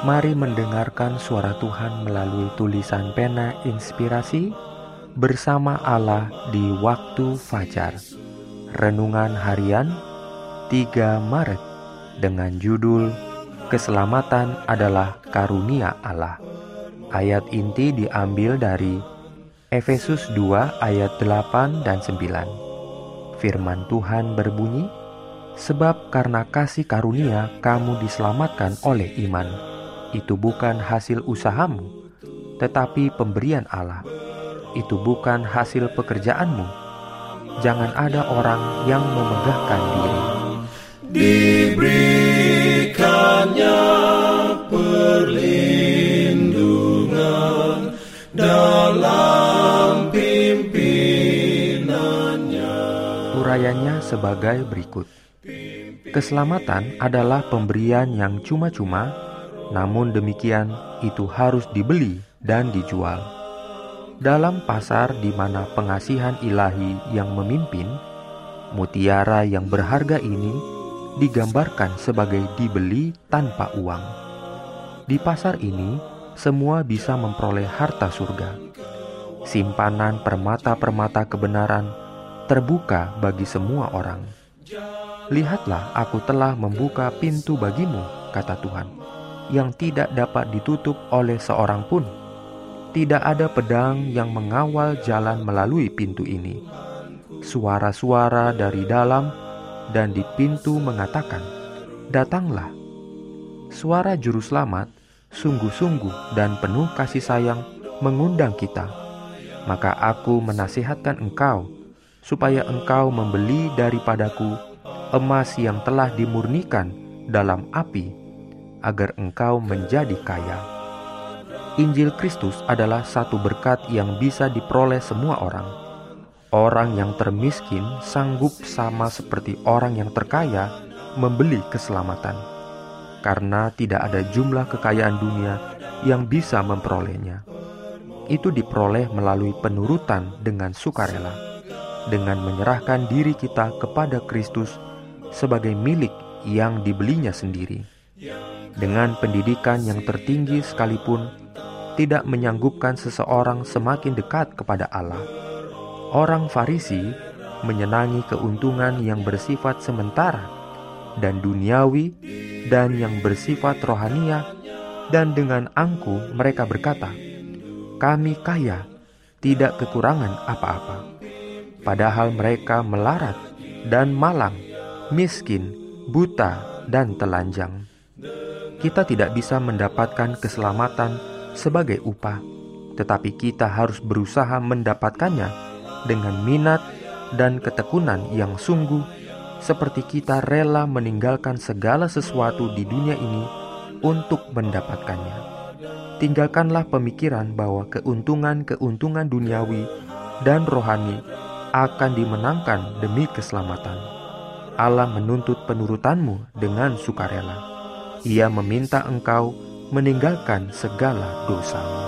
Mari mendengarkan suara Tuhan melalui tulisan pena inspirasi bersama Allah di waktu fajar. Renungan harian 3 Maret dengan judul Keselamatan adalah karunia Allah. Ayat inti diambil dari Efesus 2 ayat 8 dan 9. Firman Tuhan berbunyi, Sebab karena kasih karunia kamu diselamatkan oleh iman itu bukan hasil usahamu, tetapi pemberian Allah. Itu bukan hasil pekerjaanmu. Jangan ada orang yang memegahkan diri. Diberikannya perlindungan dalam pimpinannya. Urayanya sebagai berikut. Keselamatan adalah pemberian yang cuma-cuma namun demikian, itu harus dibeli dan dijual. Dalam pasar di mana pengasihan ilahi yang memimpin, mutiara yang berharga ini digambarkan sebagai dibeli tanpa uang. Di pasar ini, semua bisa memperoleh harta surga. Simpanan permata-permata kebenaran terbuka bagi semua orang. Lihatlah, aku telah membuka pintu bagimu, kata Tuhan yang tidak dapat ditutup oleh seorang pun. Tidak ada pedang yang mengawal jalan melalui pintu ini. Suara-suara dari dalam dan di pintu mengatakan, "Datanglah." Suara juru selamat sungguh-sungguh dan penuh kasih sayang mengundang kita. Maka aku menasihatkan engkau supaya engkau membeli daripadaku emas yang telah dimurnikan dalam api agar engkau menjadi kaya. Injil Kristus adalah satu berkat yang bisa diperoleh semua orang. Orang yang termiskin sanggup sama seperti orang yang terkaya membeli keselamatan, karena tidak ada jumlah kekayaan dunia yang bisa memperolehnya. Itu diperoleh melalui penurutan dengan sukarela, dengan menyerahkan diri kita kepada Kristus sebagai milik yang dibelinya sendiri dengan pendidikan yang tertinggi sekalipun tidak menyanggupkan seseorang semakin dekat kepada Allah. Orang Farisi menyenangi keuntungan yang bersifat sementara dan duniawi dan yang bersifat rohania dan dengan angku mereka berkata, "Kami kaya, tidak kekurangan apa-apa." Padahal mereka melarat dan malang, miskin, buta, dan telanjang kita tidak bisa mendapatkan keselamatan sebagai upah, tetapi kita harus berusaha mendapatkannya dengan minat dan ketekunan yang sungguh, seperti kita rela meninggalkan segala sesuatu di dunia ini untuk mendapatkannya. Tinggalkanlah pemikiran bahwa keuntungan-keuntungan duniawi dan rohani akan dimenangkan demi keselamatan. Allah menuntut penurutanmu dengan sukarela ia meminta engkau meninggalkan segala dosamu.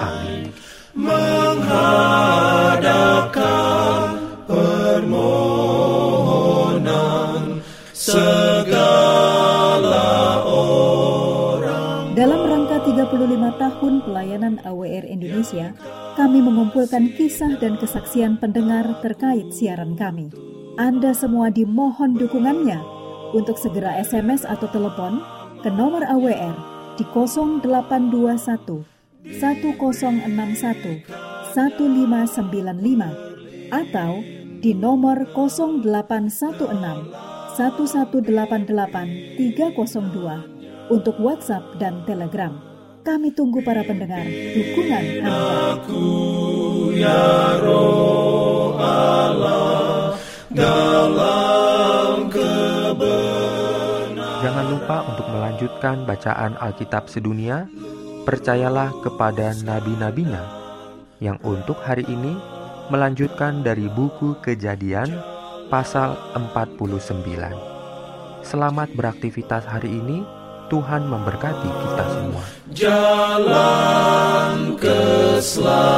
Amin. Menghadapkan permohonan segala orang. Dalam rangka 35 tahun pelayanan AWR Indonesia, kami mengumpulkan kisah dan kesaksian pendengar terkait siaran kami. Anda semua dimohon dukungannya untuk segera SMS atau telepon ke nomor AWR di 0821 1061 1595 atau di nomor 0816 1188 302 untuk WhatsApp dan Telegram. Kami tunggu para pendengar dukungan Anda. Jangan lupa untuk melanjutkan bacaan Alkitab sedunia. Percayalah kepada nabi-nabinya yang untuk hari ini melanjutkan dari buku Kejadian pasal 49. Selamat beraktivitas hari ini. Tuhan memberkati kita semua. Jalan keselamatan